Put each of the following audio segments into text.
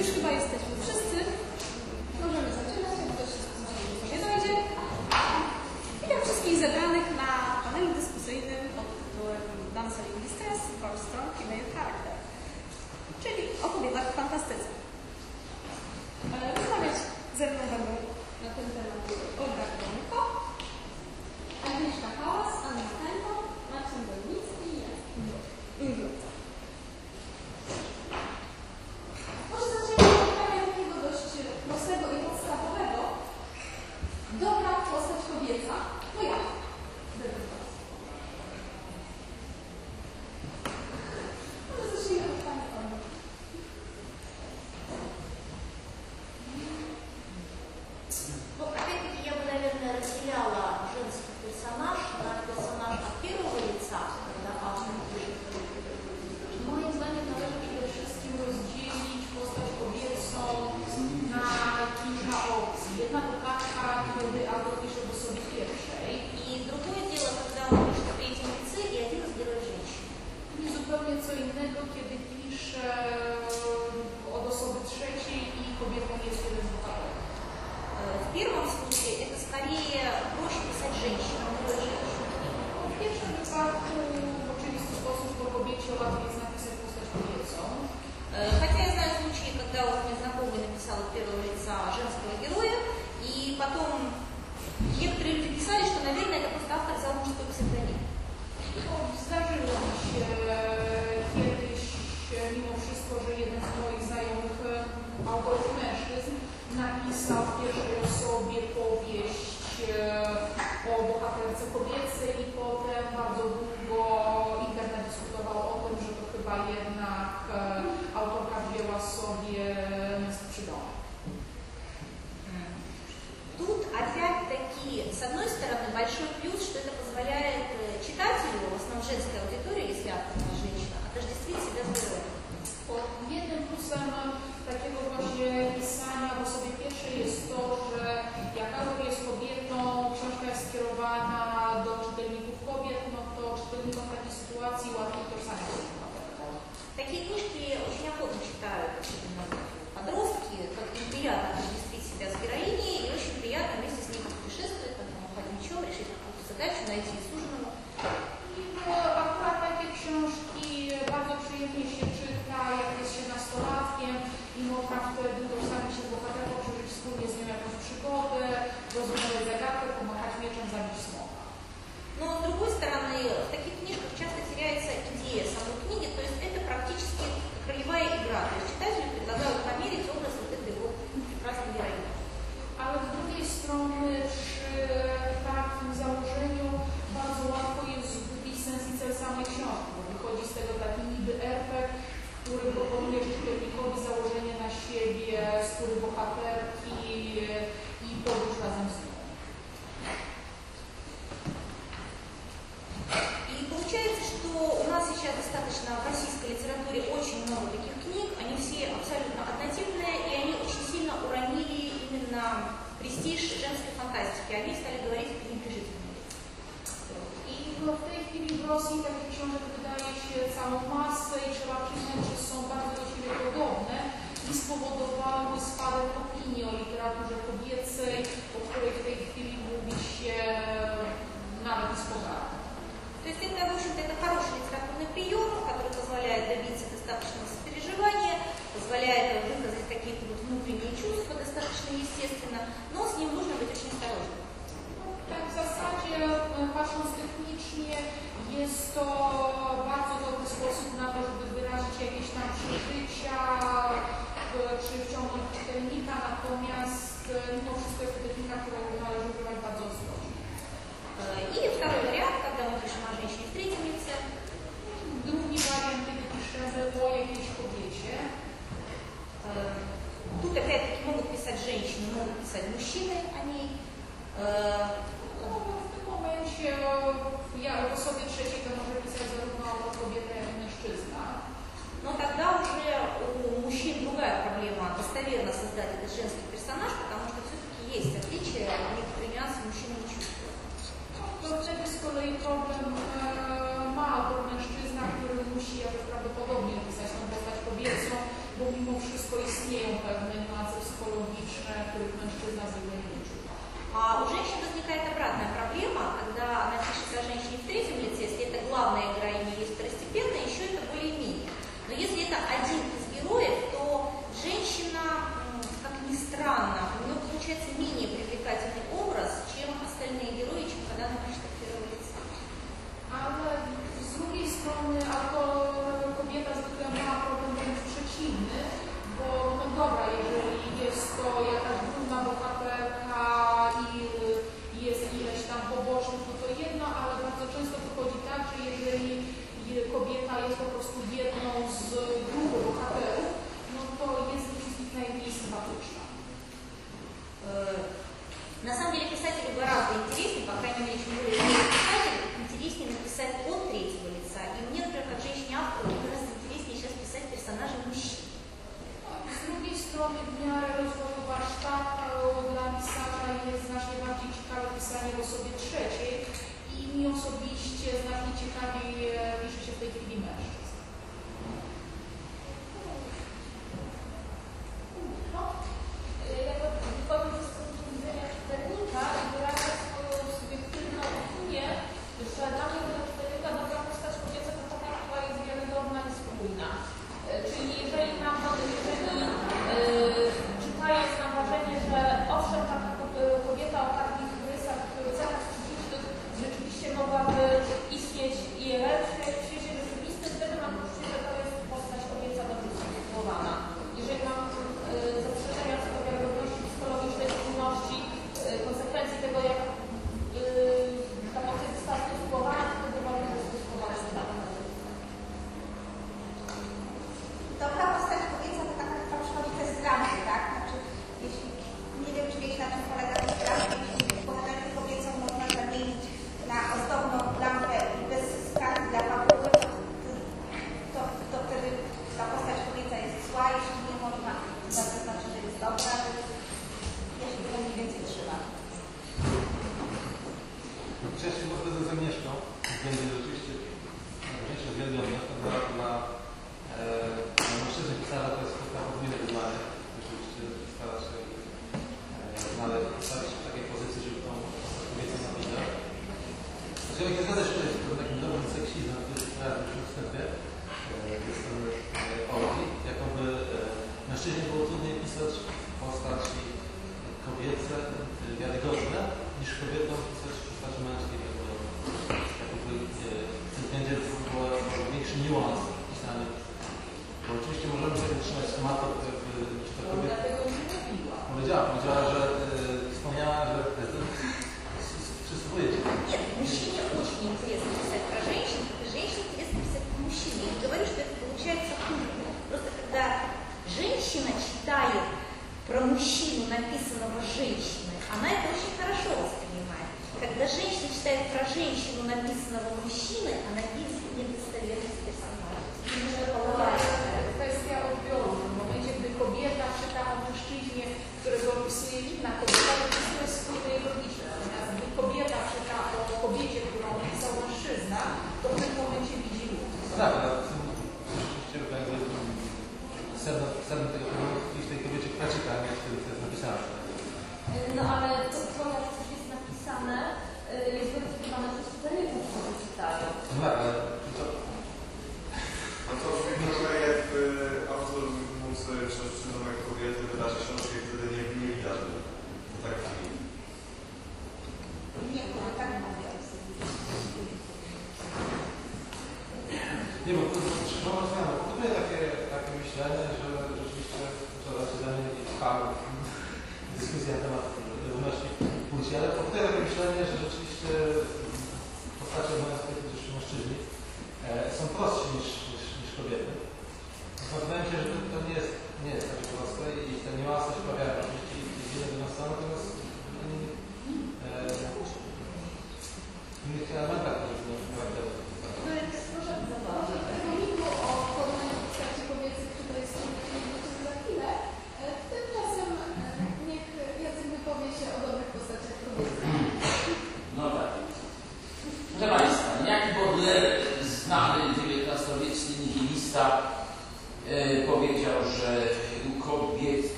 Cristo vai esteja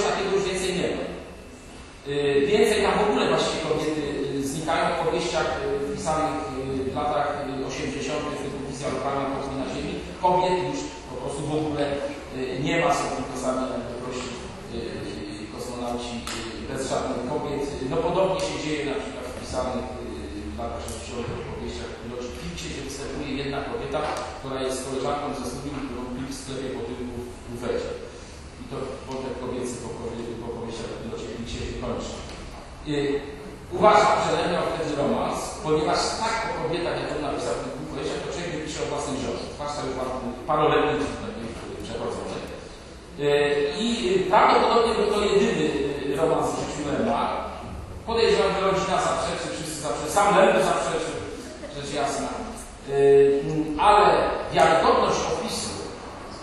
czegoś takiego już więcej nie ma. Y, więcej tam w ogóle właściwie kobiety y, znikają w powieściach y, pisanych w latach 80. typu wizja lokalna kotki na ziemi. Kobiet już po prostu w ogóle nie ma, są tylko sami prosi kosmonauci bez żadnych kobiet. No podobnie się dzieje na przykład w pisanych w latach 60. powieściach Pilcie, gdzie występuje jedna kobieta, która jest koleżanką ze studium, którą Pil w sklepie po tyłku weźmie. I to wątek kobiecy po, po powieściach Widocznych się kończy. Yy, uważam, że Lemiał wtedy romans, ponieważ tak o kobietach, jak on napisał w tych powieściach, to człowiek pisze o własnej żonie. Zwłaszcza już paroletnicy przechodzone. Yy, e, I prawdopodobnie był to jedyny e, romans w życiu Lema. Podejrzewam, że rodzina zaprzeczy, wszyscy zaprzeczy, sam Lem zaprzeczy, rzecz jasna. E, ale wiarygodność opisu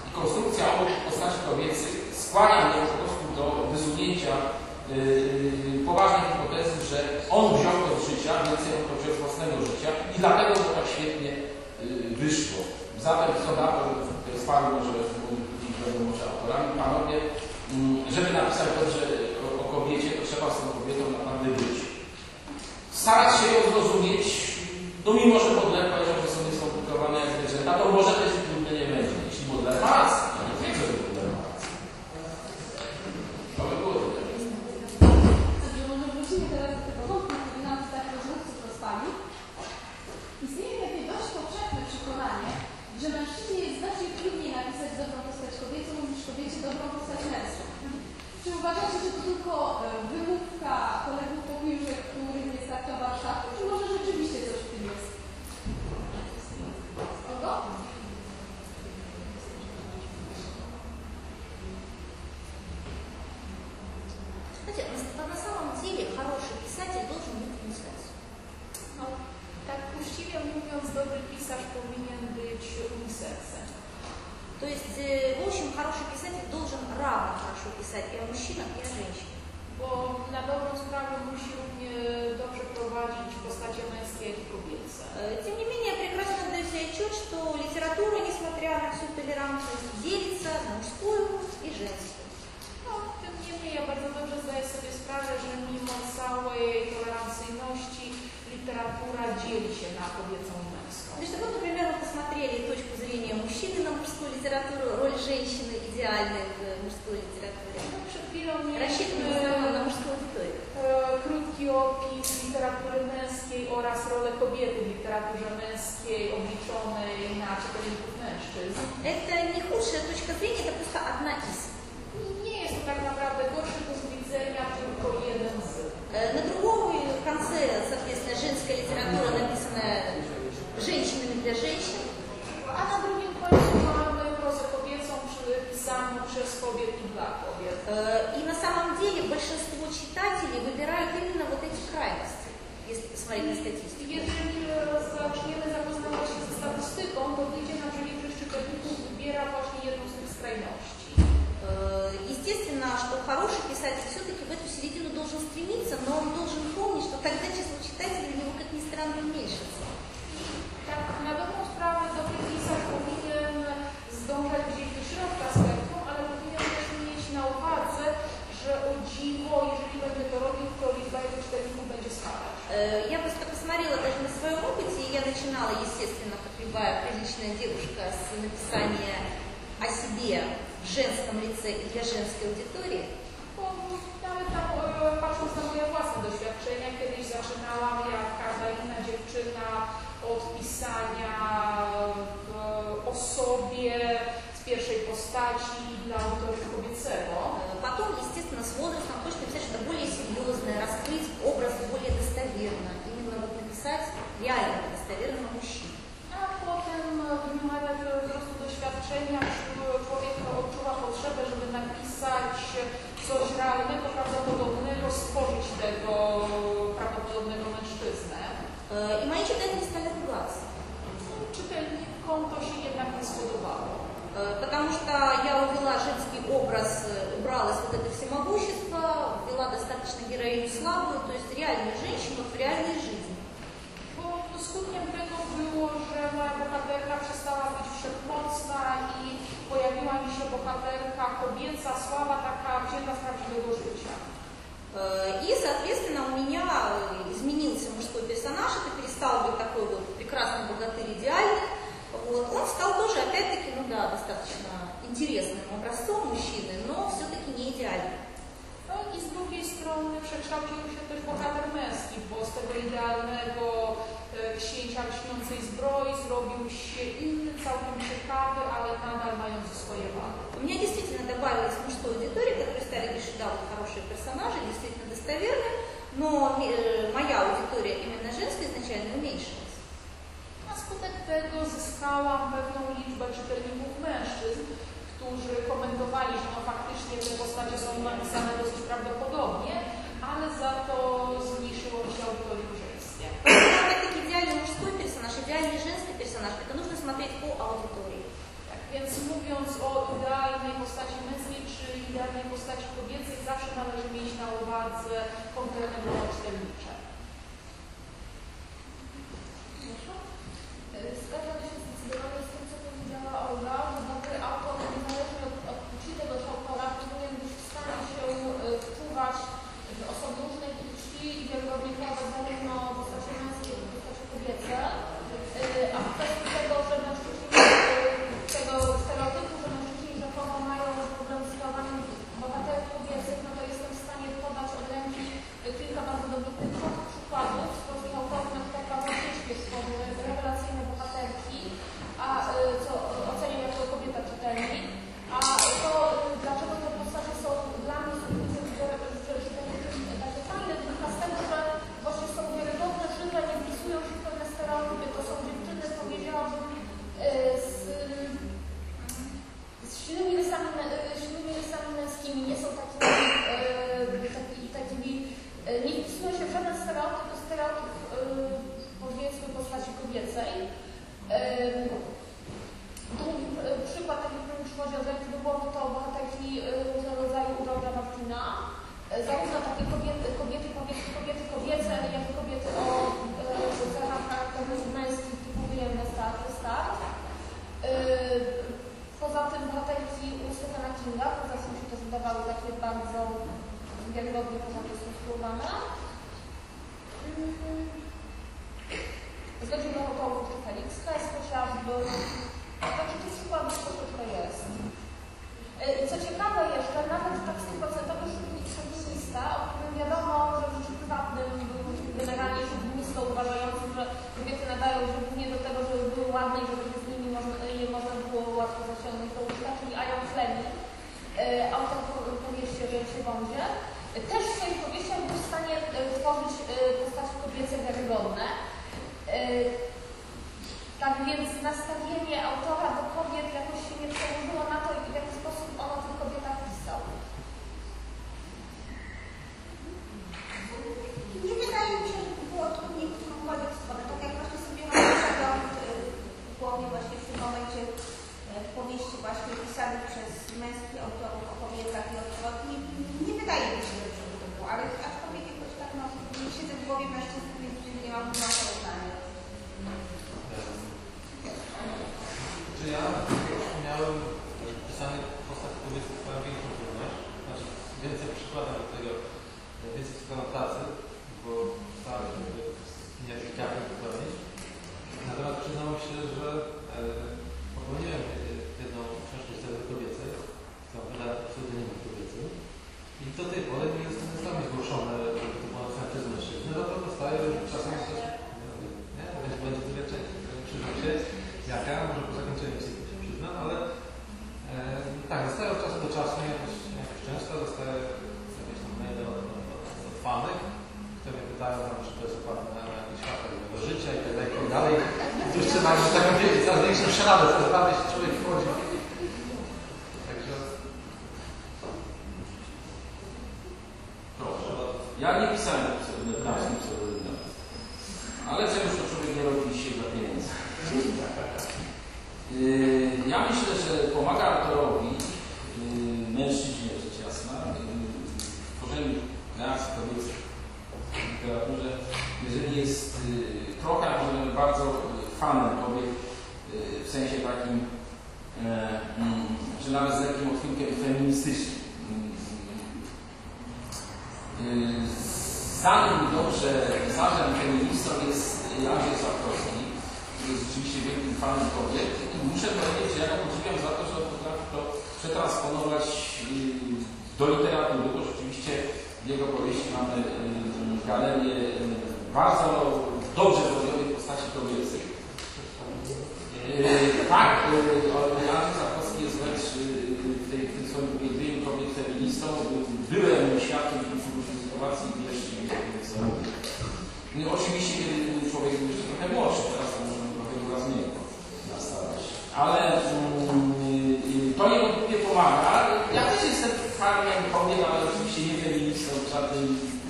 i konstrukcja oznaczy kobiecych skłania mnie po prostu do wysunięcia yy, poważnej hipotezy, że on wziął to z życia, więcej on to wziął z własnego życia i dlatego to tak świetnie yy, wyszło. Zatem co na to, że panu może może autorami, panowie, yy, żeby napisać dobrze o, o kobiecie, to trzeba z tą kobietą naprawdę być. Starać się ją zrozumieć, no mimo, że podlega, że są skomplikowane jak zwierzęta, to może też trudne nie będzie. Jeśli podlega, женщины идеальной в мужской литературе. No, przed chwilą Рассчитаны mieliśmy основном на мужскую аудиторию. krótki opis literatury męskiej oraz rolę kobiety w literaturze męskiej obliczonej na czytelników mężczyzn. Это не худшая точка зрения, это просто одна из. Nie jest to tak naprawdę gorszy punkt widzenia, tylko jeden z. Э, На другом конце, соответственно, женская литература, написанная женщинами для женщин. A na drugim kobiet i dla kobiet. Э, И на самом деле большинство читателей выбирают именно вот эти крайности, если посмотреть на статистику. Jeżeli e, zaczniemy zapoznawać się ze statystyką, to wyjdzie nam, że większość czytelników wybiera właśnie jedną z tych skrajności. Естественно, что хороший писатель все-таки в эту середину должен стремиться, но он должен помнить, что тогда число читателей у него, как ни странно, уменьшится. Tak, na dobrą sprawę dobry pisarz powinien zdążać gdzieś do środka spektrum, ale powinien też mieć na uwadze, że o dziwo, jeżeli będzie to robił, to liczba jego czytelników będzie spadać. Э, Я просто посмотрела даже на своем опыте, я начинала, естественно, как любая приличная девушка, с написания о себе в женском лице и для женской аудитории. Nawet tam, patrząc na moje własne doświadczenia, kiedyś zaczynałam jak każda inna dziewczyna od pisania w, o sobie z pierwszej postaci dla autora kobiecego. Э, Потом, естественно, с возрастом хочется написать что-то более серьезное, раскрыть образ более достоверно, именно вот написать реально достоверного мужчину. A potem w miarę wzrostu doświadczenia człowiek odczuwa potrzebę, żeby napisać coś realnego, prawdopodobnego, stworzyć tego prawdopodobnego mężczyznę. Э, И мои читатели стали ругаться, Czytelnikom to się jednak nie spodobało. Э, потому что я увела женский образ, э, убрала из вот это всемогущество, ввела достаточно героиню слабую, то есть реальную женщину в реальной жизни. Bo skutkiem tego było, że moja bohaterka przestała być wszechmocna i pojawiła mi się bohaterka kobieca, słaba, taka wzięta z prawdziwego życia. И, соответственно, у меня изменился мужской персонаж, это перестал быть такой вот прекрасный богатырь идеальный. Вот. Он стал тоже, опять-таки, ну да, достаточно интересным образцом мужчины, но все-таки не идеальным. No i z drugiej strony przekształcił się też bohater męski, bo z tego idealnego e, księcia lśniącej zbroi zrobił się inny, całkiem ciekawy, ale nadal mający swoje wady. У меня действительно добавилась мужской аудитории, которые стали пишут, да, вот хорошие персонажи, действительно достоверные, но э, моя аудитория именно женская изначально уменьшилась. Na skutek tego zyskałam pewną liczbę czytelników mężczyzn, którzy komentowali, że no faktycznie te postacie są napisane dosyć prawdopodobnie, ale za to zmniejszyło mi się audytorium персонаж, идеальный женский персонаж, это нужно смотреть по аудитории. Tak więc mówiąc o idealnej postaci męskiej czy idealnej postaci kobiecej, zawsze należy mieć na uwadze konkretne grono E, tak więc nastawienie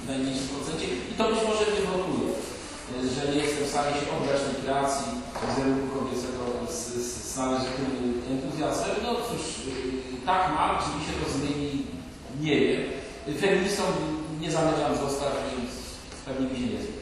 najmniejszym procencie i to być może mnie blokuje, że nie jestem w stanie się oddać tej kreacji wizerunku kobiecego z, z, z należytym entuzjazmem. No cóż, y, tak ma, czy mi się to zmieni, nie wiem. Feministą nie zamierzam zostać, więc pewnie mi się nie zmieni.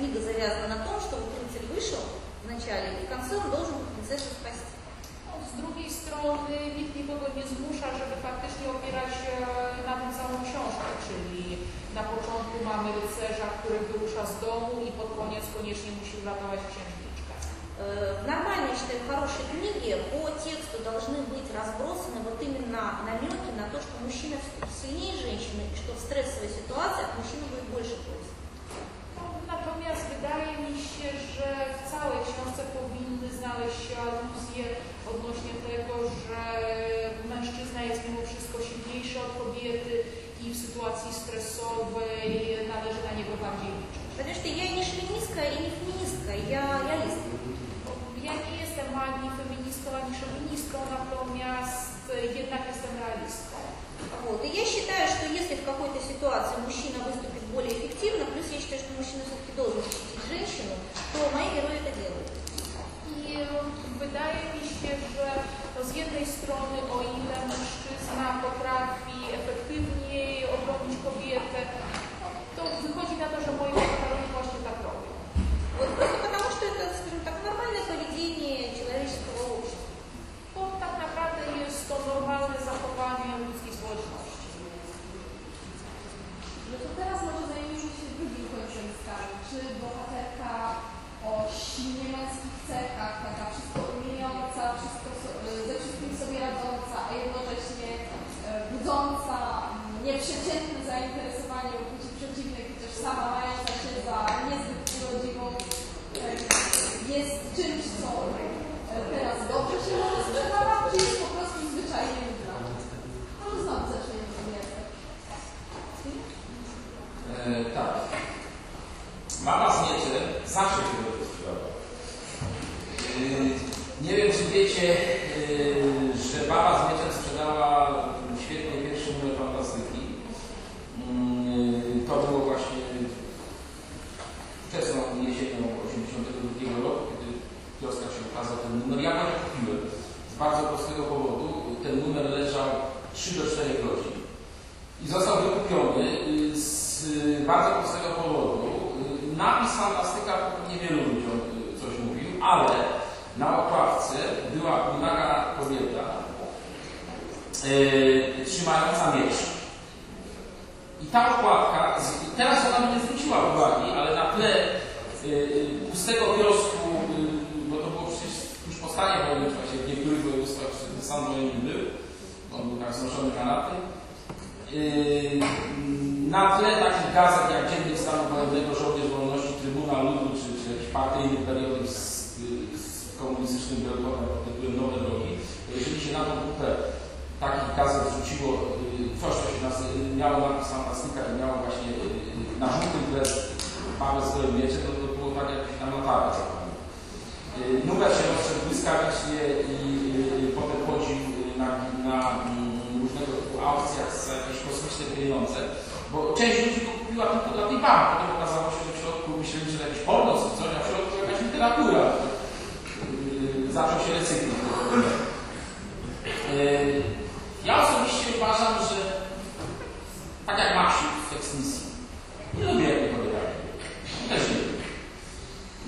Книга завязана на том, что вот рыцарь вышел вначале, и в конце он должен принцессу спасти. Z drugiej strony nikt nikogo nie zmusza, żeby faktycznie opierać na tym całą książkę, czyli na początku mamy rycerza, który wyrusza z domu i pod koniec koniecznie musi uratować księżniczkę. Э, В нормальной, я считаю, хорошей книге по тексту должны быть разбросаны вот именно намеки на то, что мужчина сильнее женщины, и что в стрессовой ситуации от мужчины будет больше пользы. No, natomiast wydaje mi się, że w całej książce powinny znaleźć się aluzje odnośnie tego, że mężczyzna jest mimo wszystko silniejszy od kobiety i w sytuacji stresowej należy na niego bardziej liczyć. Потому что я и не шовинистка, и не феминистка, я реалистка. Ja nie jestem ani feministką, ani szowinistką, natomiast jednak jestem realistką. Вот. И я считаю, что если в какой-то ситуации мужчина выступит более эффективно, плюс я считаю, что мужчина все-таки должен защитить женщину, то мои герои это делают. I wydaje mi się, że z jednej strony, o ile mężczyzna ta okładka, teraz ona mi nie zwróciła uwagi, ale na tle y, y, pustego kiosku, y, bo to było przecież już po stanie wojennym w czasie w niektórych województwach, stan wojenny był, on był tak znoszony kanapy, na tle takich gazet jak Dziennik Stanu Wojennego, Żołnierz Wolności, Trybuna Ludu, czy, czy jakiś partyjny periodyk z, z komunistycznym wielkotem pod tytułem Nowe Drogi, jeżeli się na tą grupę takich gazet wrzuciło yy, coś, co się nas, miało napis fantastyka i miało właśnie yy, na żółtym tle małe zbroje miecze, to, to było tak jak na. Yy, Numer się rozszedł błyskawicznie i yy, potem chodził na, na mm, różnego typu aukcjach za jakieś kosmiczne pieniądze, bo część ludzi go kupiła tylko dla tej baby. Potem okazało się, że w środku myśleli, że jakiś porno czy coś, a w środku jakaś literatura. Zaczął się recykling. Ja osobiście uważam, że tak jak masz w eksmisji. Nie lubię jak podrywają. Też nie lubię.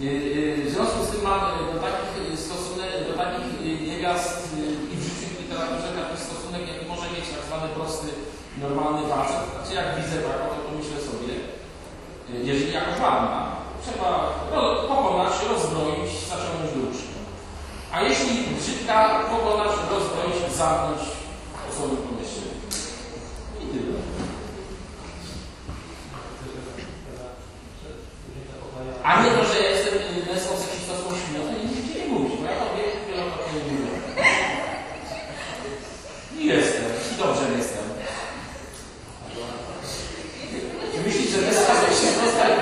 Y, y, w związku z tym mam e, do takich e, stosunek, do takich e, niewiast i w życiu w literaturze taki stosunek, jaki może mieć tak zwany prosty, normalny facet. Znaczy jak widzę braka, to pomyślę sobie, jeżeli jako ładna, trzeba pokonać, rozbroić, zaciągnąć dłuższy. A jeśli brzydka, pokonać, rozbroić, zamknąć osobę A nie to, że ja jestem inny, są z Chrystusem ośmiotą i nikt no nie mówi, bo ja to wiem, wielokrotnie nie mówię. I jestem, i dobrze jestem. Myślisz, że bez czasu się zostaje,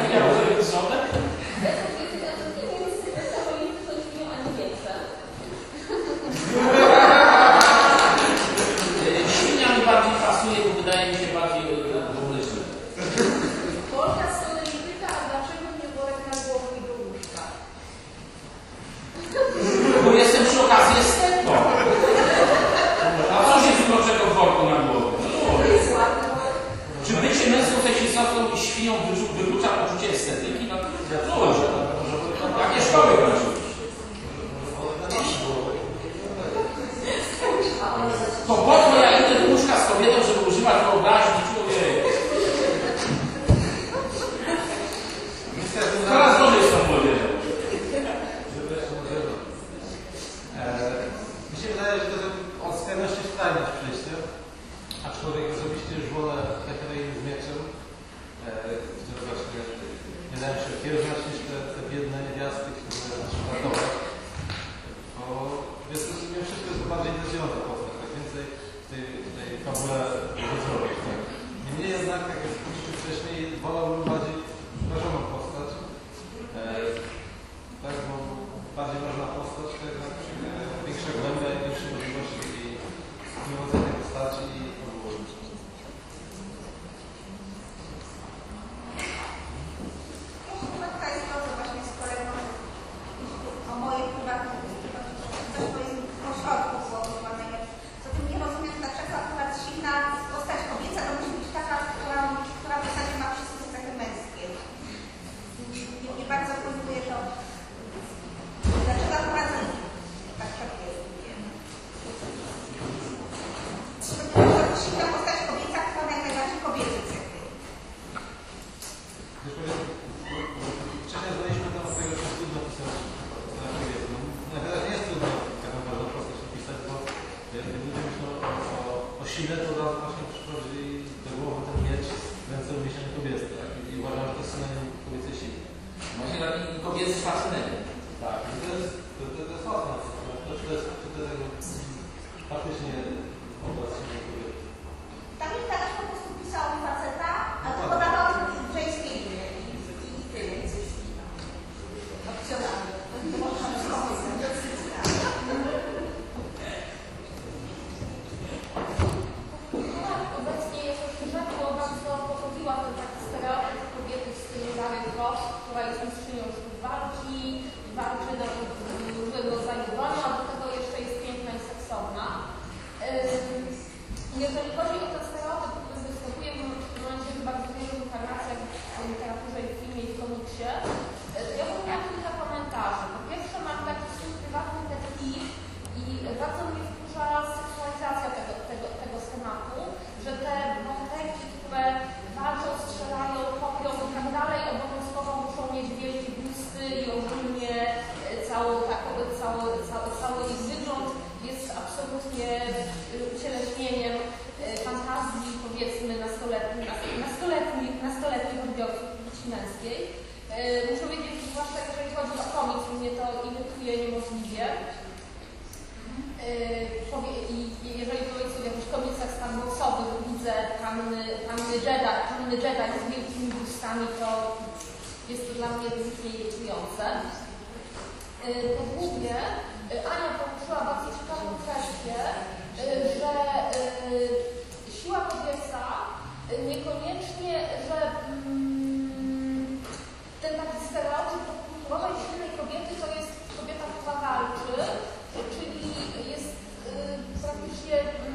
stanie oczywiście, aczkolwiek osobiście już wolę takie na innym mieczem, które właśnie nie dałem się ludzie. Mhm. Y, I jeżeli powiedzmy w jakichś komiksach sandboxowych widzę panny, panny Jedi, panny Jedi z wielkimi gustami, to jest to dla mnie niezwykle irytujące. Y, po drugie, y, Ania poruszyła bardzo ciekawą kwestię, że siła kobieca niekoniecznie, że mm, ten taki stereotyp kulturowej получает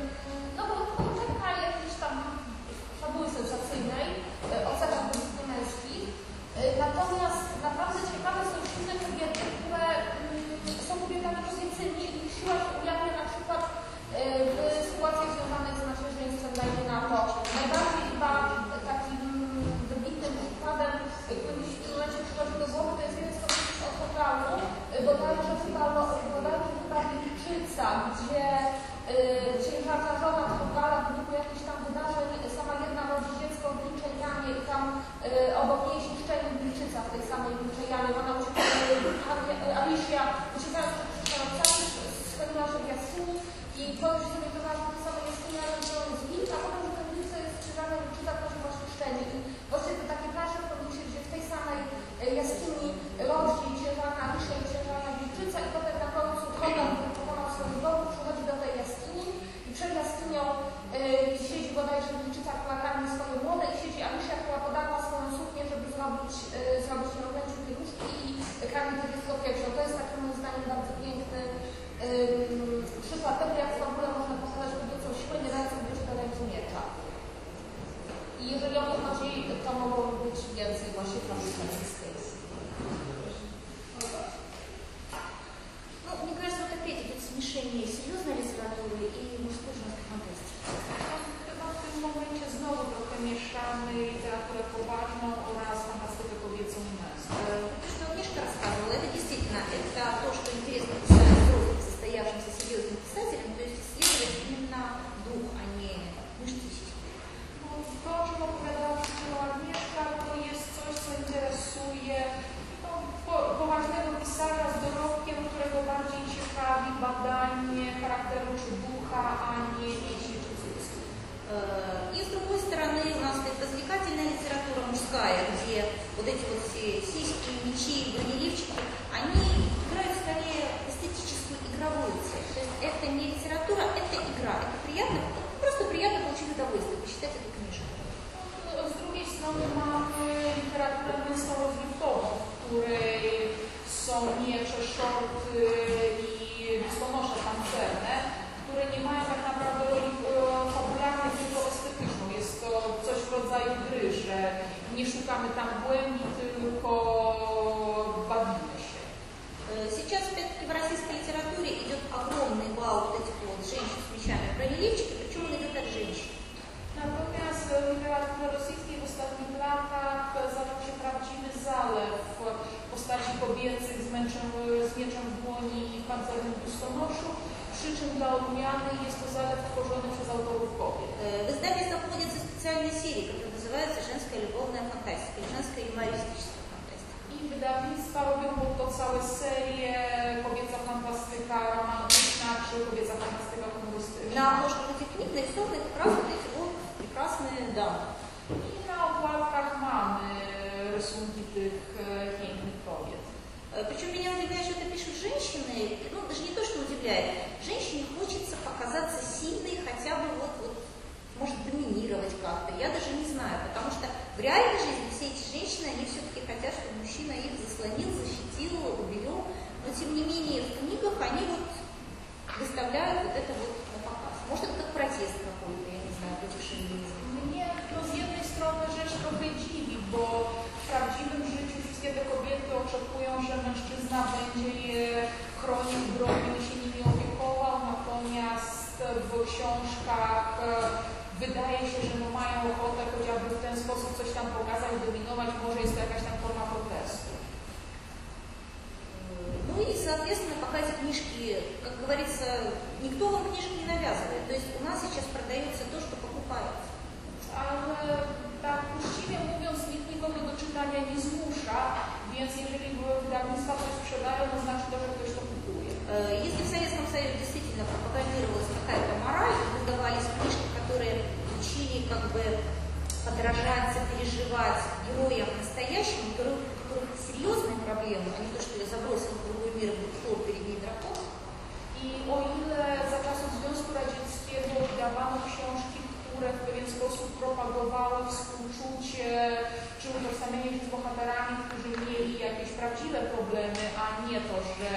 samymi bohaterami, którzy mieli jakieś prawdziwe problemy, a nie to, że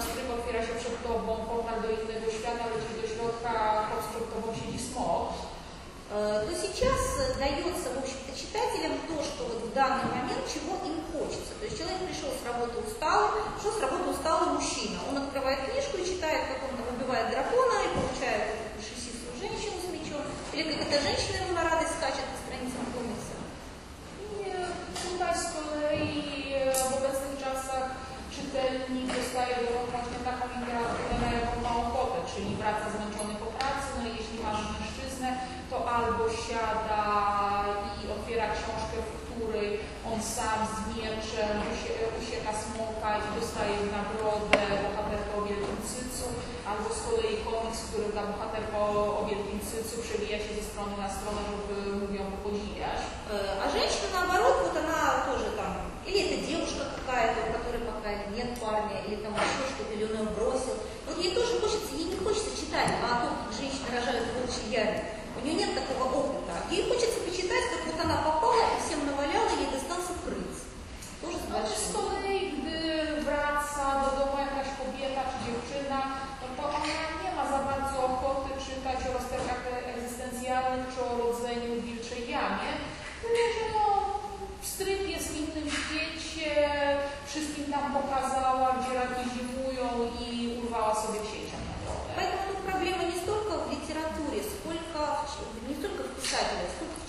pstryk otwiera się przed tobą, portal do innego świata, lecisz do środka, pod przed tobą siedzi smok. то сейчас дается в общем-то, читателям то, что вот в данный момент чего им хочется. То есть человек пришел с работы устал, пришел с работы усталый мужчина. Он открывает книжку и читает, как он убивает дракона и получает шесистую женщину с мечом. Или как эта женщина sam zmierz, Rusie Kasmoka i dostaje nagrodę bohaterka o wielkim cycu, albo z kolei komiks, w którym ta bohaterka o wielkim cycu przewija się ze strony na stronę, żeby mówią podziwiać. A женщина наоборот, вот она тоже там, или это девушка какая-то, у которой пока нет парня, или там еще что-то, или он ее бросил. Вот ей тоже хочется, ей не хочется читать а о том, как женщины рожают в яме. У нее нет такого опыта. Ей хочется почитать, как вот она попала, и всем Znaczy z kolei, gdy wraca do domu jakaś kobieta czy dziewczyna, no to ona nie ma za bardzo ochoty czytać o rozterkach egzystencjalnych czy o rodzeniu w wilczej jamie. Wie, że no, stryk jest w innym świecie, wszystkim tam pokazała, gdzie raki zimują i urwała sobie księcia na wodę. Поэтому проблема не столько в литературе, nie tylko w столько в писателях, сколько в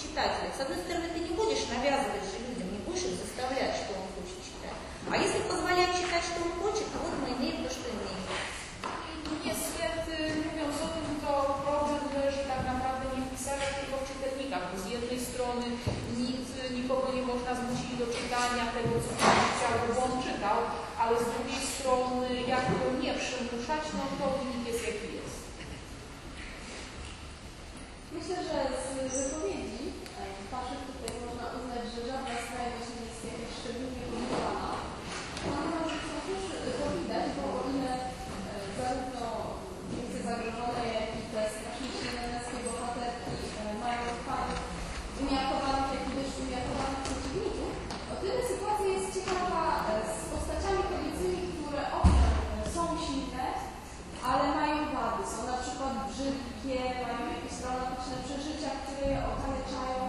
traumatyczne przeżycia, które je okaleczają.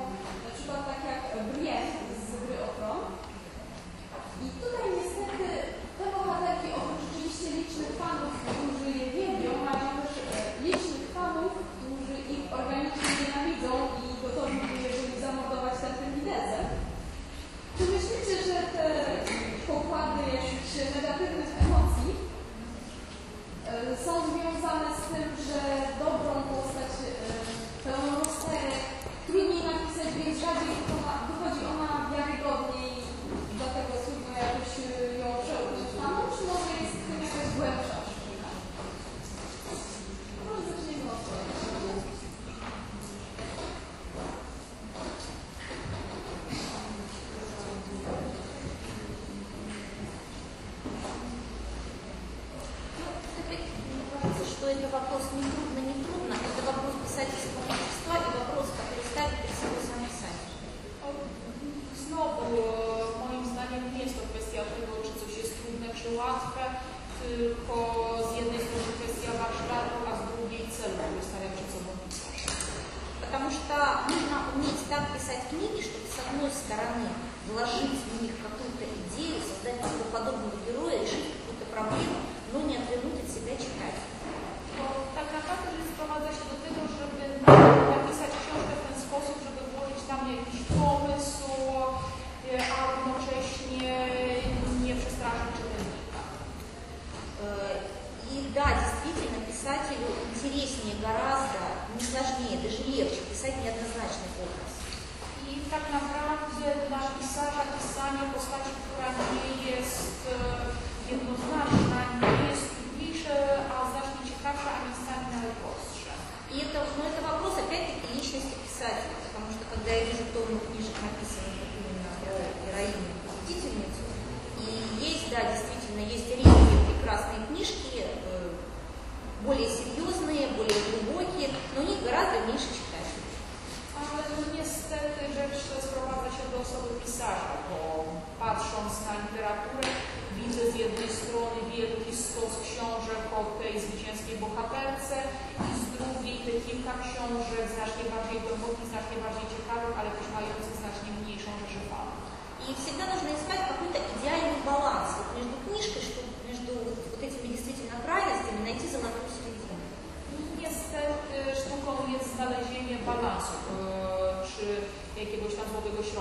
Na przykład tak jak Brienne z gry o Tron. I tutaj niestety te bohaterki oprócz rzeczywiście licznych fanów, którzy je wiedzią, mają też e, licznych fanów, którzy ich organicznie nienawidzą i gotowi by je byli zamordować tępym widelcem. Czy myślicie, że te pokłady jakichś negatywnych emocji e, są związane z tym, że napisać, więc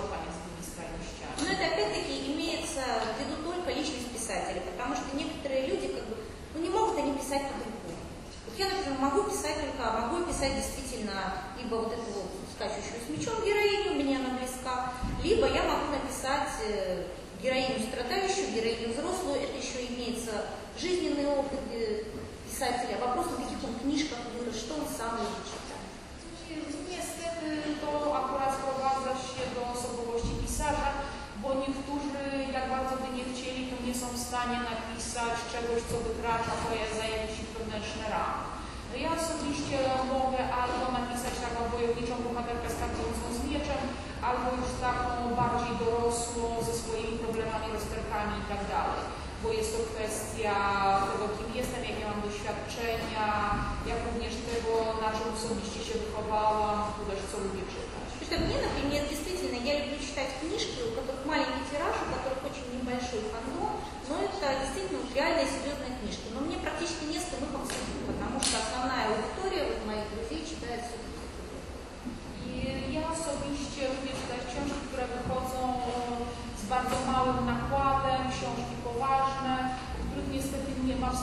tymi skrajnościami. Но это опять-таки имеется в виду только личность писателя, потому что некоторые люди как бы, ну не могут они писать по-другому. Вот я, например, могу писать только, могу писать действительно либо вот эту вот скачущую с мечом героиню, мне она близка, либо я могу написать э, героиню страдающую, героиню взрослую, это еще имеется жизненный опыт э, писателя. Вопрос, на каких он книжках вырос, что он сам любит co wykracza poza jakieś ich wewnętrzne ramy. Ja osobiście mogę albo napisać taką wojowniczą bohaterkę skakującą z mieczem, albo już taką bardziej dorosłą, ze swoimi problemami, rozterkami i tak dalej. Bo jest to kwestia tego, kim jestem, jakie mam doświadczenia, jak również tego, na czym osobiście się wychowałam, też co lubię czytać. Потому что мне, например, действительно, я люблю читать книжки, у которых маленький тираж, у которых очень небольшой фандом, но это действительно вот реальные серьезные книжки, но мне практически не с кем их обсудить, потому что основная аудитория вот моих друзей читает все I ja osobiście również te książki, które wychodzą z bardzo małym nakładem, książki poważne, których niestety nie ma w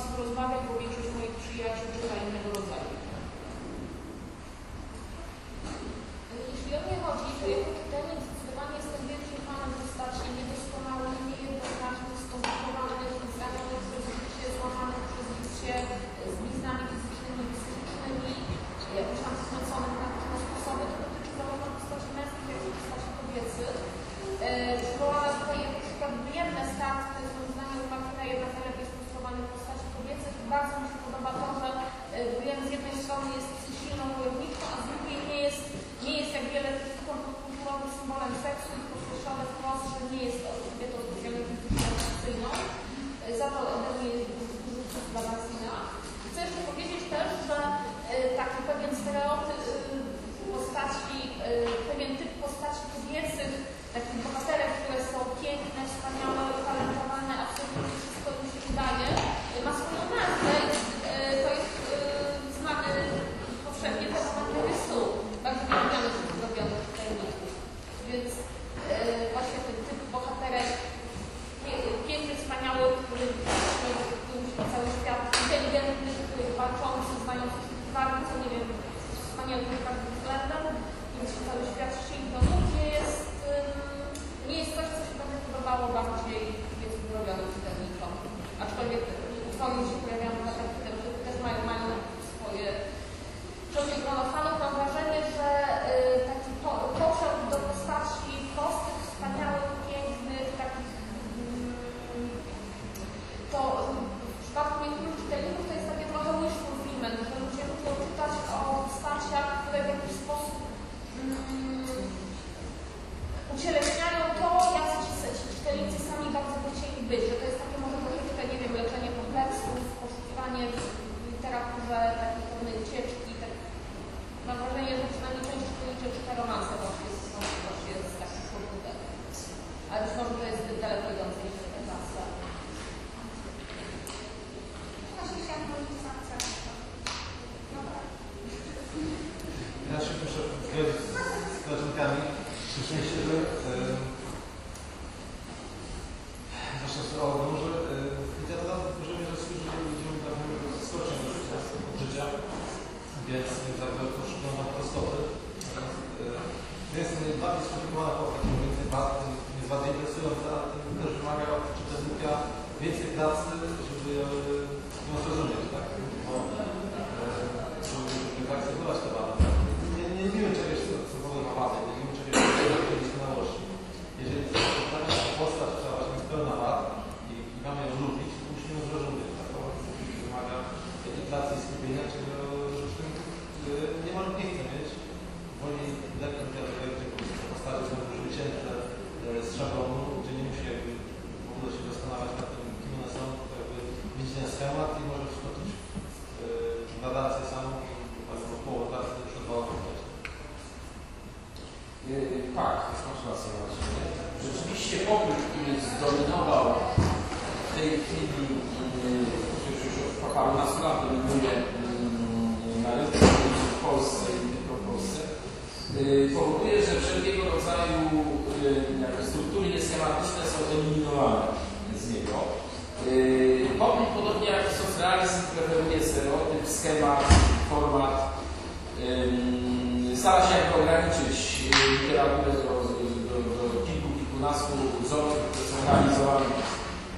kilkunastu wzorów, które są realizowane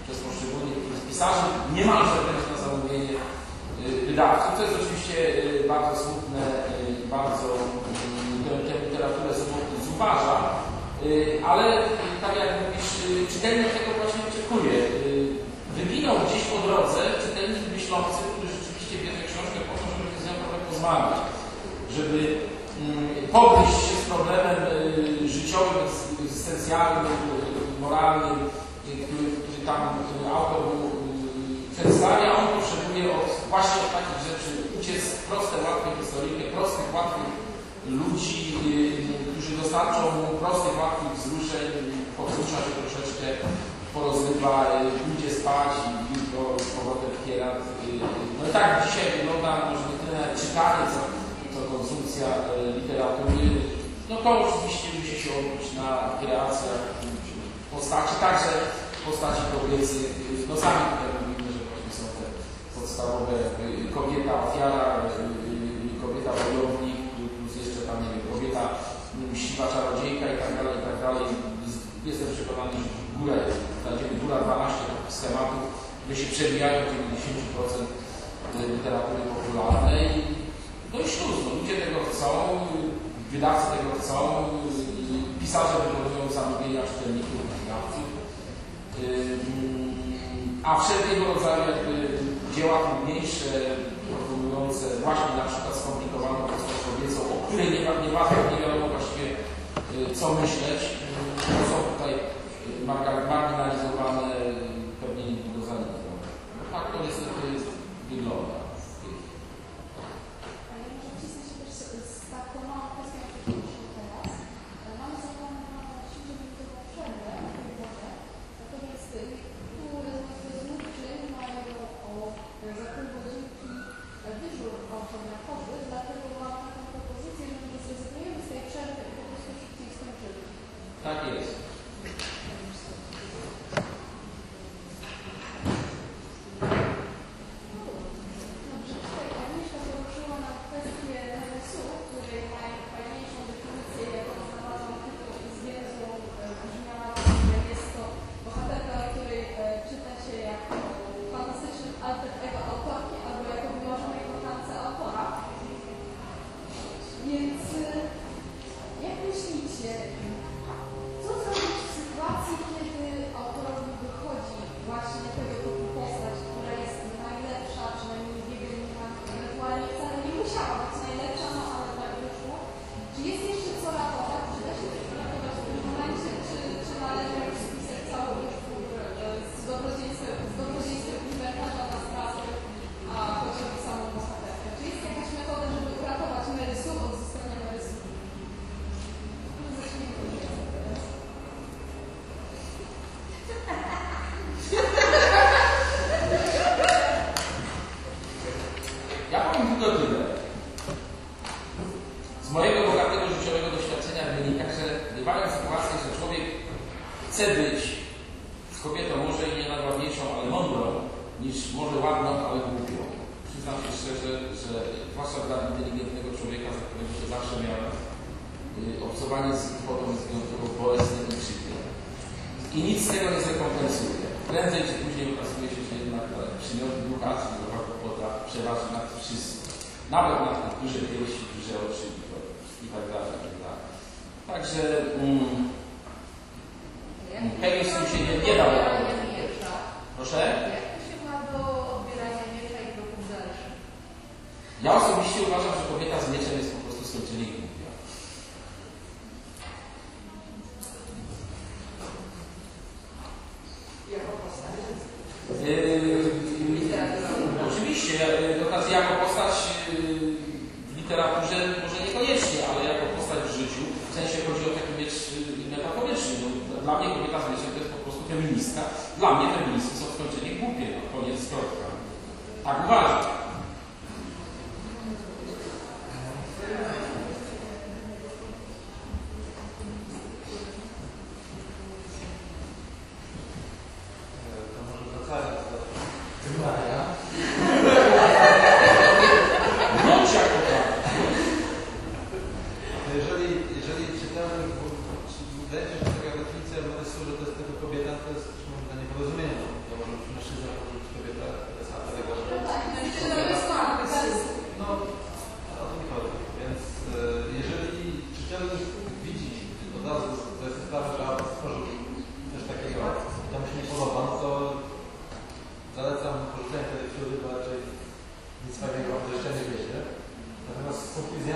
przez poszczególnych pisarzy, niemalże wręcz na zamówienie y, wydawców, To jest oczywiście y, bardzo smutne i bardzo tę literaturę zubaża, ale tak jak mówisz, czytelnik tego właśnie oczekuje. Wyginął gdzieś po drodze czytelnik myślący, który rzeczywiście bierze książkę po to, żeby się z nią trochę pozmawiać, żeby mm, pogryźć się z problemem życiowym, z esencjalny, moralny, który, który tam który autor y, przedstawia, on potrzebuje od, właśnie od takich rzeczy uciec proste, łatwe historyjne, prostych, łatwych ludzi, y, którzy dostarczą mu prostych, łatwych wzruszeń, podsusza się troszeczkę, porozrywa, y, pójdzie spać i jutro z powrotem wpiera. No i tak dzisiaj wygląda może nie tyle czytanie, co, co konsumpcja literatury no to oczywiście musi się odbyć na kreacjach postaci, także postaci kobiecych, no sami tutaj mówimy, że właśnie są te podstawowe kobieta ofiara, kobieta wojownik, plus jeszcze tam, nie wiem, kobieta siwa czarodziejka i tak dalej, i tak dalej. Jestem przekonany, że w górę, góra 12 schematów, które się przewijają 90% y, literatury popularnej. No i śluz, no, ludzie tego chcą, wydawcy tego chcą i pisarze wykonują zamówienia czytelników, wydawców. A wszelkiego rodzaju dzieła trudniejsze, proponujące właśnie na przykład skomplikowaną postać kobiecą, o której nie, nie, nie wiadomo właściwie y, co myśleć, to są tutaj y, marginalizowane y, pewnie do zanika. Tak to jest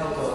autoridad.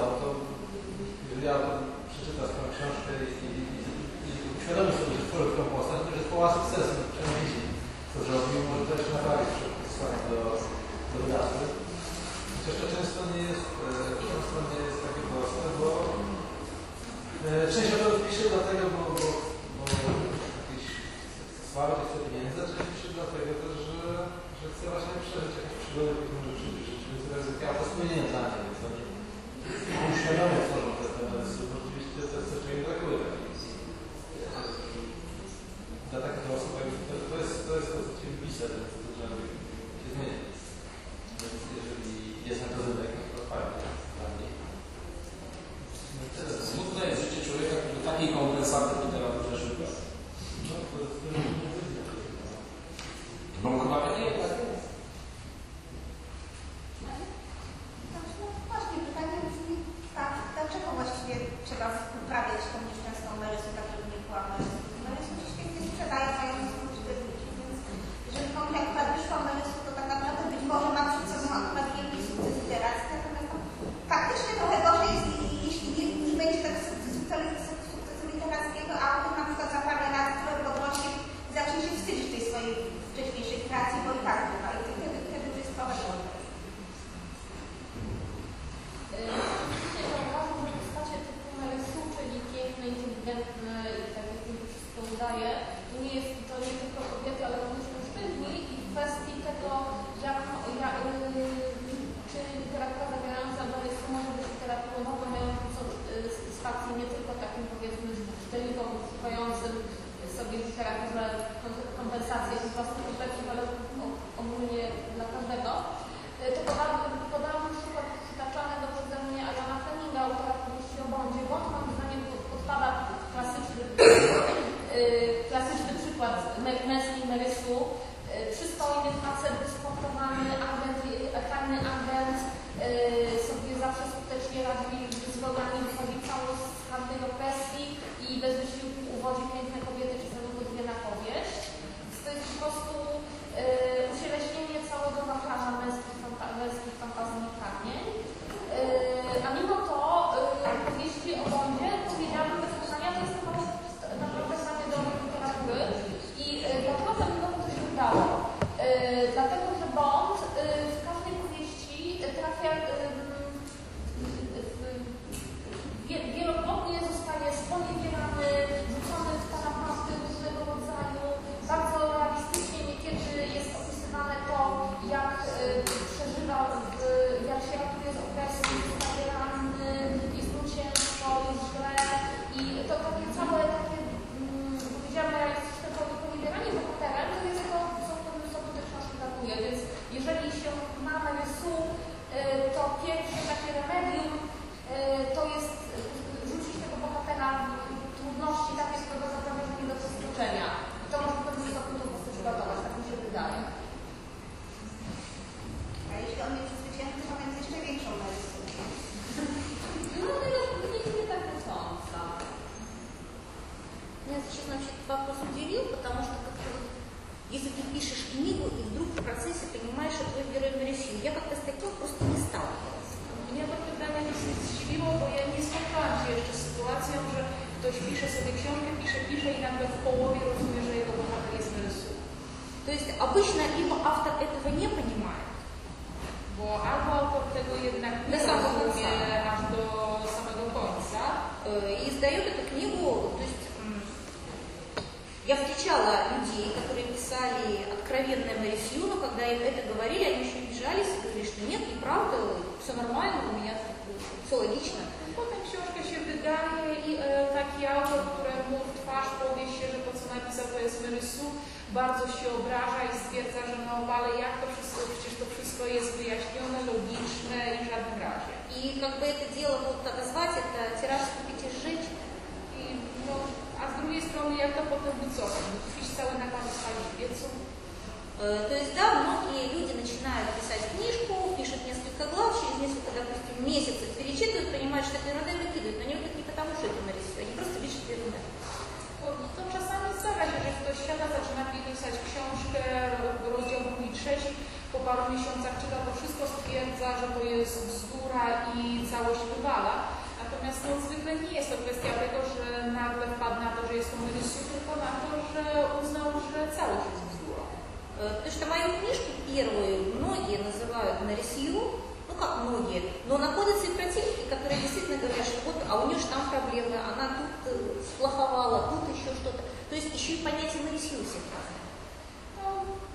No,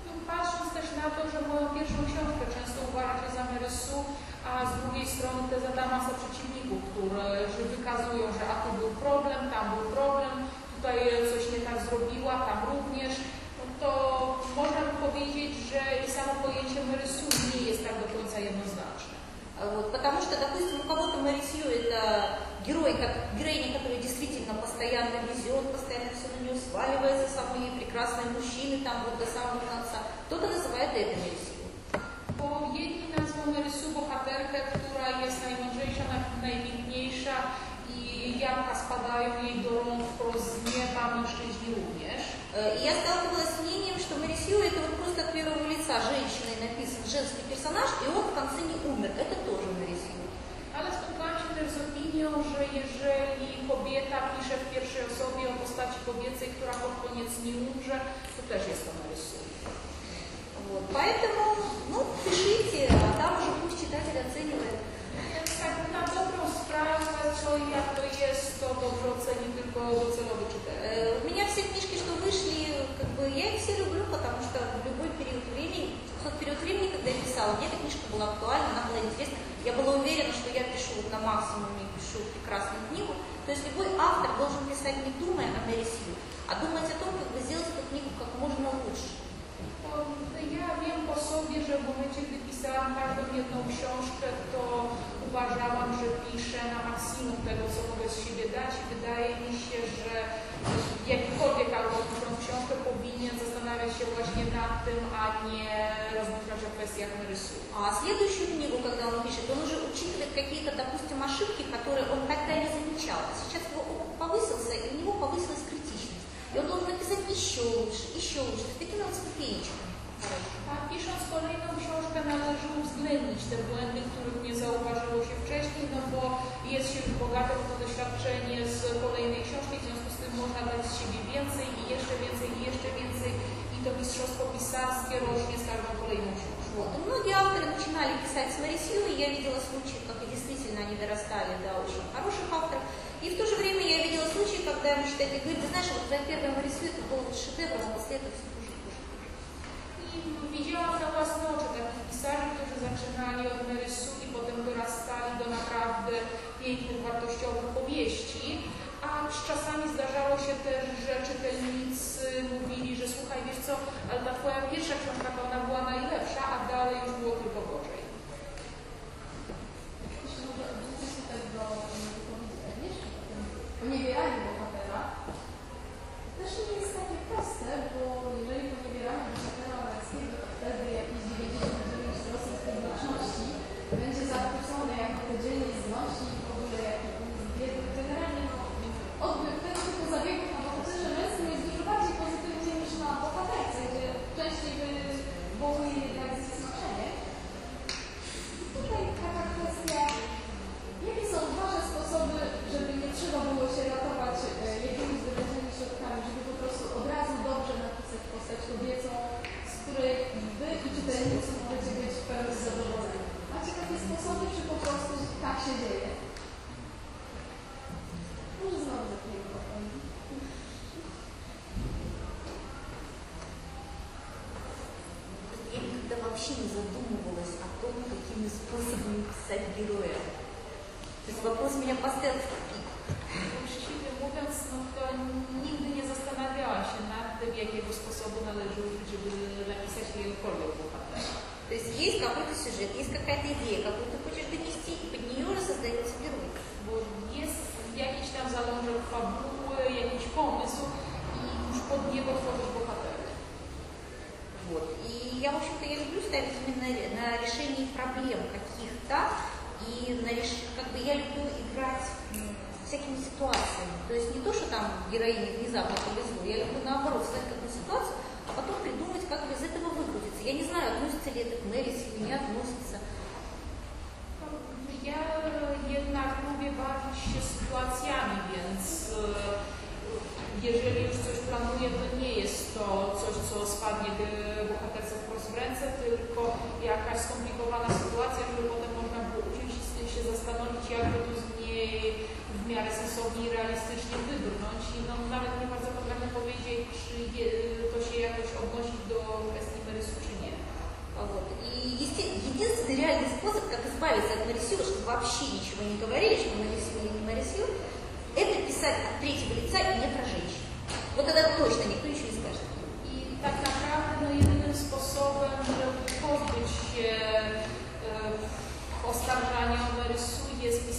no, patrząc też na to, że moją pierwszą książkę często uważa się za merysu, a z drugiej strony te zada masa przeciwników, które wykazują, że a tu był problem, tam był problem, tutaj coś nie tak zrobiła, tam również, no to można by powiedzieć, że i samo pojęcie merysu nie jest tak do końca jednoznaczne. Вот, потому что, допустим, у кого-то Марисью это герой, как героиня, которая действительно постоянно везет, постоянно сваливая за собой прекрасные мужчины там вот до самого конца. Кто-то называет это мельсией. По jedni nazwą rysu bohaterkę, która jest najmądrzejsza, najpiękniejsza i jabłka spadają jej do rąk wprost z nieba, mężczyźni również. И я сталкивалась с мнением, что Марисью это вот просто от первого лица женщины написан женский персонаж, и он в конце не умер. Это тоже Марисью. Ale spotkałam się też z opinią, że jeżeli kobieta pisze w pierwszej osobie o postaci kobiecej, ему уже, то даже я сама рисую. Вот. Поэтому, ну, пишите, а там уже пусть читатель оценивает. Na dobrą sprawę, что я то есть, to dobrze oceni tylko docelowy czytelnik. У меня все книжки, что вышли, как бы я их все люблю, потому что в любой период времени, в тот период времени, когда я писала, мне эта книжка была актуальна, она была интересна. Я была уверена, что я пишу вот на максимуме, пишу прекрасную книгу. То есть любой автор должен писать не думая, а нарисуя. а думать о том, как бы сделать эту книгу как можно лучше. Ja wiem po sobie, że w momencie, gdy pisałam każdą jedną książkę, to uważałam, że piszę na maksimum tego, co mogę z siebie dać i wydaje mi się, że jakikolwiek autor pisząc książkę powinien zastanawiać się właśnie nad tym, a nie rozmyślać o kwestiach rysu. А следующую книгу, когда он пишет, он уже учитывает какие-то, допустим, ошибки, которые он тогда не замечал. Сейчас его опыт повысился, и у него повысилась критичность. И он должен написать еще лучше, еще лучше. То есть такими вот ступенечками. A pisząc kolejną książkę należy uwzględnić te błędy, których nie zauważyło się wcześniej, no bo jest się już bogate w to doświadczenie z kolejnej książki, w związku z tym można dać z siebie więcej i jeszcze więcej i jeszcze więcej i to mistrzostwo pisarskie rośnie z każdą kolejną książką. Вот. И многие авторы начинали писать с Мэри Сью, и я видела случаи, как действительно они дорастали до очень хороших авторов. И в то же время я видела случаи, когда ему считали, говорит, ты знаешь, вот твоя первая Мэри Сью, это был вот шедевр, а после этого все хуже, хуже, хуже. I widziałam na własne oczy takich pisarzy, którzy zaczynali od Merysu i potem dorastali do naprawdę pięknych, wartościowych powieści. A z czasami zdarzało się też, że czytelnicy mówili, że słuchaj, wiesz co, ale ta twoja pierwsza książka to ona była najlepsza, a dalej już było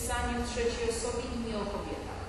pisanie w trzeciej osobie i nie o kobietach.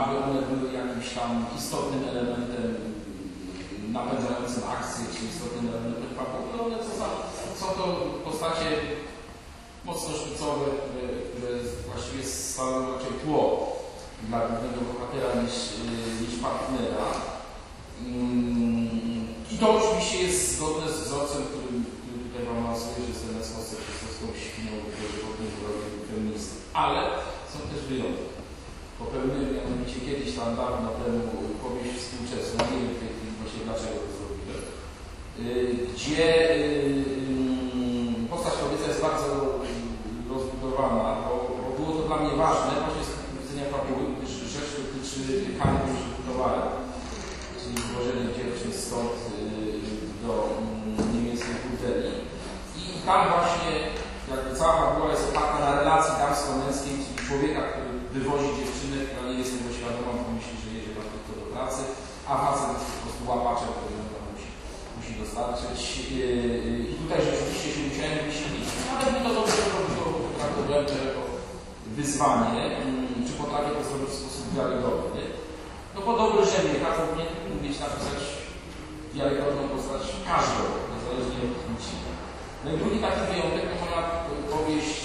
Aby one były jakimś tam istotnym elementem napędzającym akcję, czy istotnym elementem fabuły. One co, za, co to postacie mocno szpicowe, które, właściwie stanowią raczej tło dla głównego bohatera niż, niż partnera. Mm, I to oczywiście jest zgodne z wzorcem, który, który tutaj Wam lansuje, że jest ten sposób przesłowską świnią, powinien zrobić feministę. Ale są też wyjątki. Popełniłem mianowicie kiedyś tam dawno temu powieść współczesną, nie wiem w tej chwili właśnie dlaczego to zrobiłem, yy, gdzie yy, postać kobieca jest bardzo rozbudowana, bo, bo było to dla mnie ważne właśnie z punktu widzenia fabuły, gdyż rzecz dotyczy handlu użytku towarem, czyli złożenie dziewczyn stąd do yy, niemieckiej burdeli. I tam właśnie jakby cała fabuła jest oparta na relacji damsko-męskiej, człowieka, który wywozi dziewczynę, która nie jest tego świadoma, bo myśli, że jedzie tam tylko do pracy, a facet po prostu łapaczem, który tam musi, musi dostarczyć. Yy, I tutaj rzeczywiście się musiałem wyświetlić, ale mi to dobrze robiło, traktowałem to jako wyzwanie, mm, czy potrafię to zrobić w sposób wiarygodny. No po dobry rzemie kazał mnie umieć napisać wiarygodną postać każdą, niezależnie od płci. No i drugi taki wyjątek to moja powieść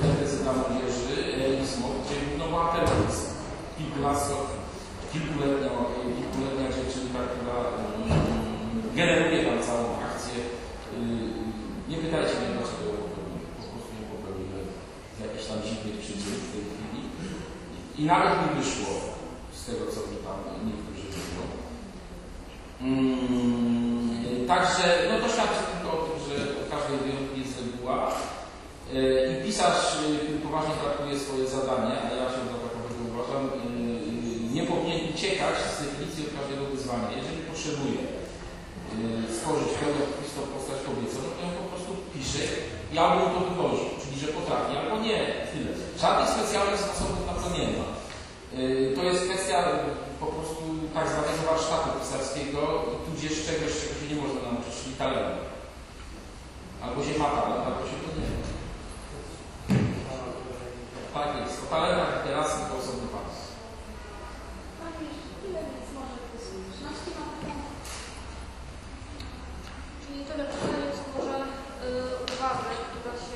Fantasy dla młodzieży, Realismo, gdzie no bohaterem jest kilkunasto, kilkuletnia, kilkuletnia dziewczynka, która mm, generuje tam całą akcję. Yy, Nie pytajcie mnie dlaczego ją popełniłem, po prostu ją popełniłem z jakichś tam dziwnych przyczyn w tej chwili. I nawet mi wyszło z tego, co mi tam niektórzy mówią. Mm, Także, no to świadczy tylko o tym, że u każdej wyjątki jest reguła. Yy, I pisarz, który poważnie traktuje swoje zadanie, a ja się za takowego uważam, yy, nie powinien uciekać z definicji od każdego wyzwania. Jeżeli potrzebuje yy, stworzyć pełnokrwistą postać kobiecą, no to ją po prostu pisze albo mu to wychodzi, czyli że potrafi, albo nie. Tyle. Żadnych specjalnych sposobów na to nie ma. Yy, To jest kwestia po prostu tak zwanego warsztatu pisarskiego, tudzież czegoś, czego się nie można nauczyć, czyli talentu. Albo się ma talent, albo się to nie ma. Tak jest. O talentach literackich to osobny Czyli tyle co może uwagę, która się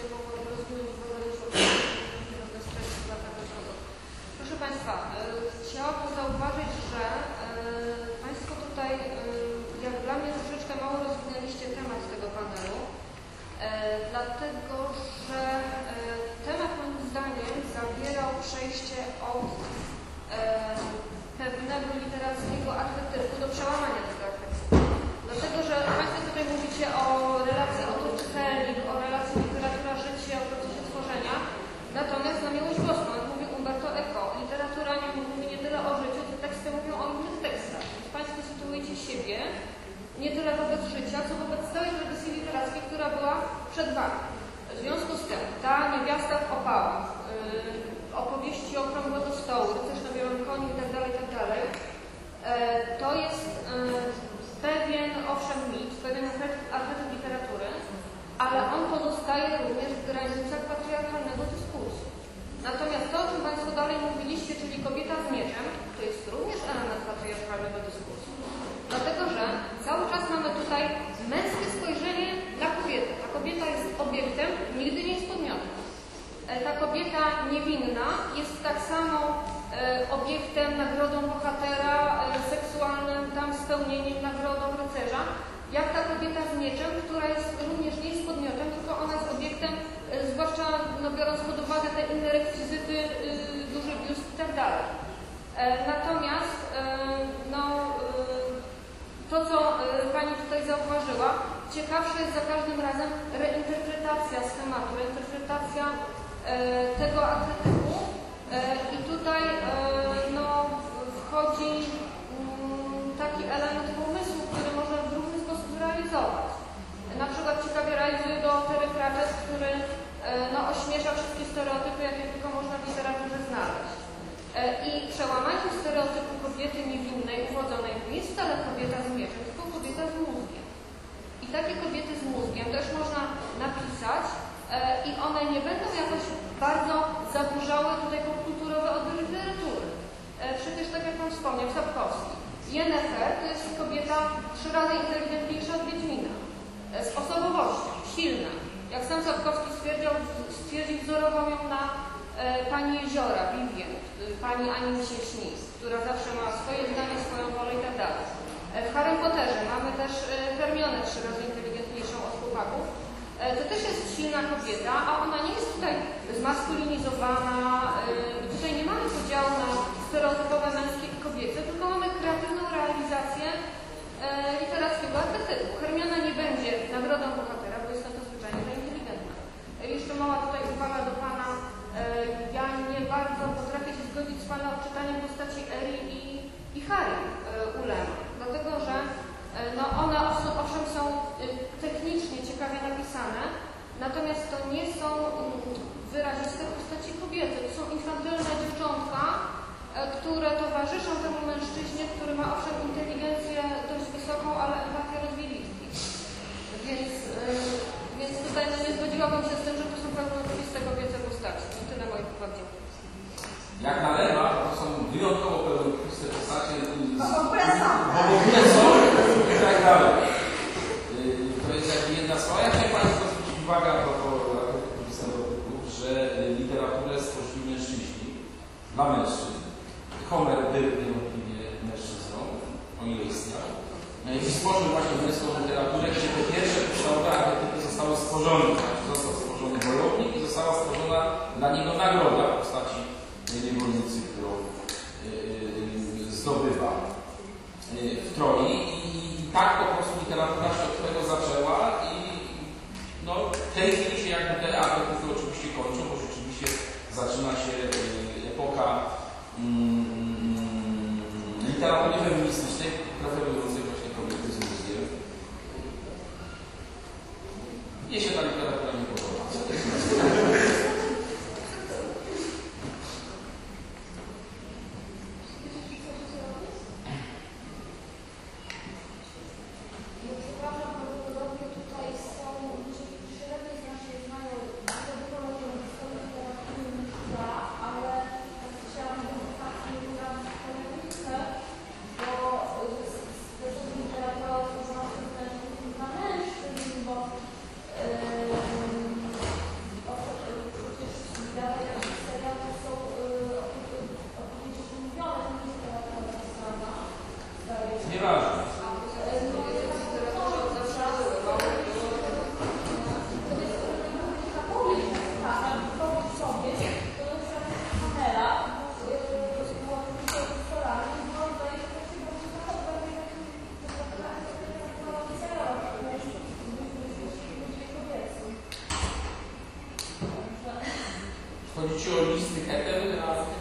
E, to też jest silna kobieta, a ona nie jest tutaj zmaskulinizowana, e, tutaj nie mamy podziału na stereotypowe męskie i kobiece, tylko mamy kreatywną realizację e, literackiego atletyzmu. Hermiona nie będzie nagrodą bohatera, bo jest na to zwyczajnie za inteligentna. Jeszcze mała tutaj uwaga do Pana, ja nie bardzo potrafię się zgodzić z Pana odczytaniem postaci Eri i, i Harry u dlatego że E, no one owszem są e, technicznie ciekawie napisane, natomiast to nie są mm, wyraziste postaci kobiety. To są infantylne dziewczątka, e, które towarzyszą temu mężczyźnie, który ma owszem inteligencję dość wysoką, ale empatię rozwielitki. Więc, więc tutaj no nie zgodziłabym się z tym, że to są pewne oczywiste kobiece postaci. To tyle moich uwag. Jak na lewa? dla mężczyzn. Homer był niewątpliwie mężczyzną, o ile istniał. No I stworzył właśnie męską literaturę, gdzie po pierwsze kształta archetypy zostały stworzone. Został stworzony wojownik i została stworzona dla niego nagroda w postaci niewolnicy, którą yy, yy, zdobywa yy, w Troi. I tak po prostu literatura się od tego zaczęła i no, w tej chwili się jakby te nauka mm, literatury feministycznej preferującej właśnie kobiety z Gruzji. Mnie się ta literatura nie podoba. for the activity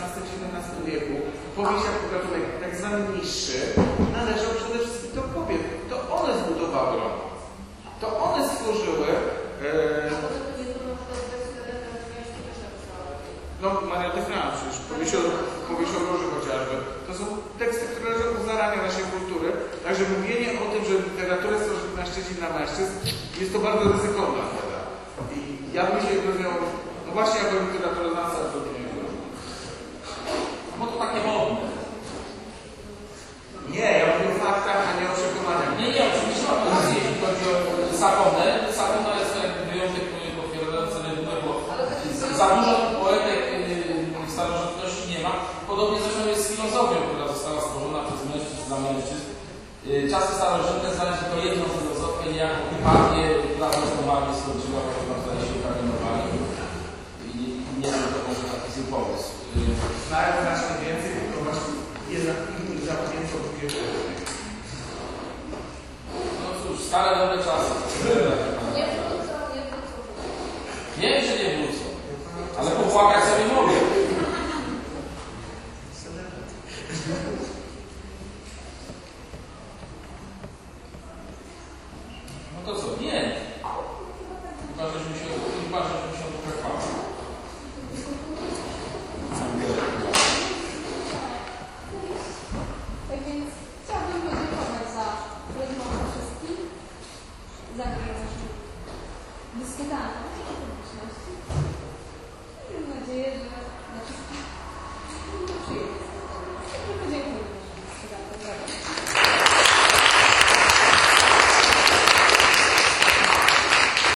XVI-XVII wieku. Powieść jako gatunek tak zwany niższy należał przede wszystkim do kobiet. To one zbudowały Roma. To one stworzyły e, no, Maria de France, przecież powieść o, powieść Róży chociażby. To są teksty, które leżą u zarania naszej kultury. Także mówienie o tym, że literaturę stworzy mężczyźni dla mężczyzn, jest to bardzo ryzykowna metoda. I ja bym się rozwiązał, no właśnie jako literaturę na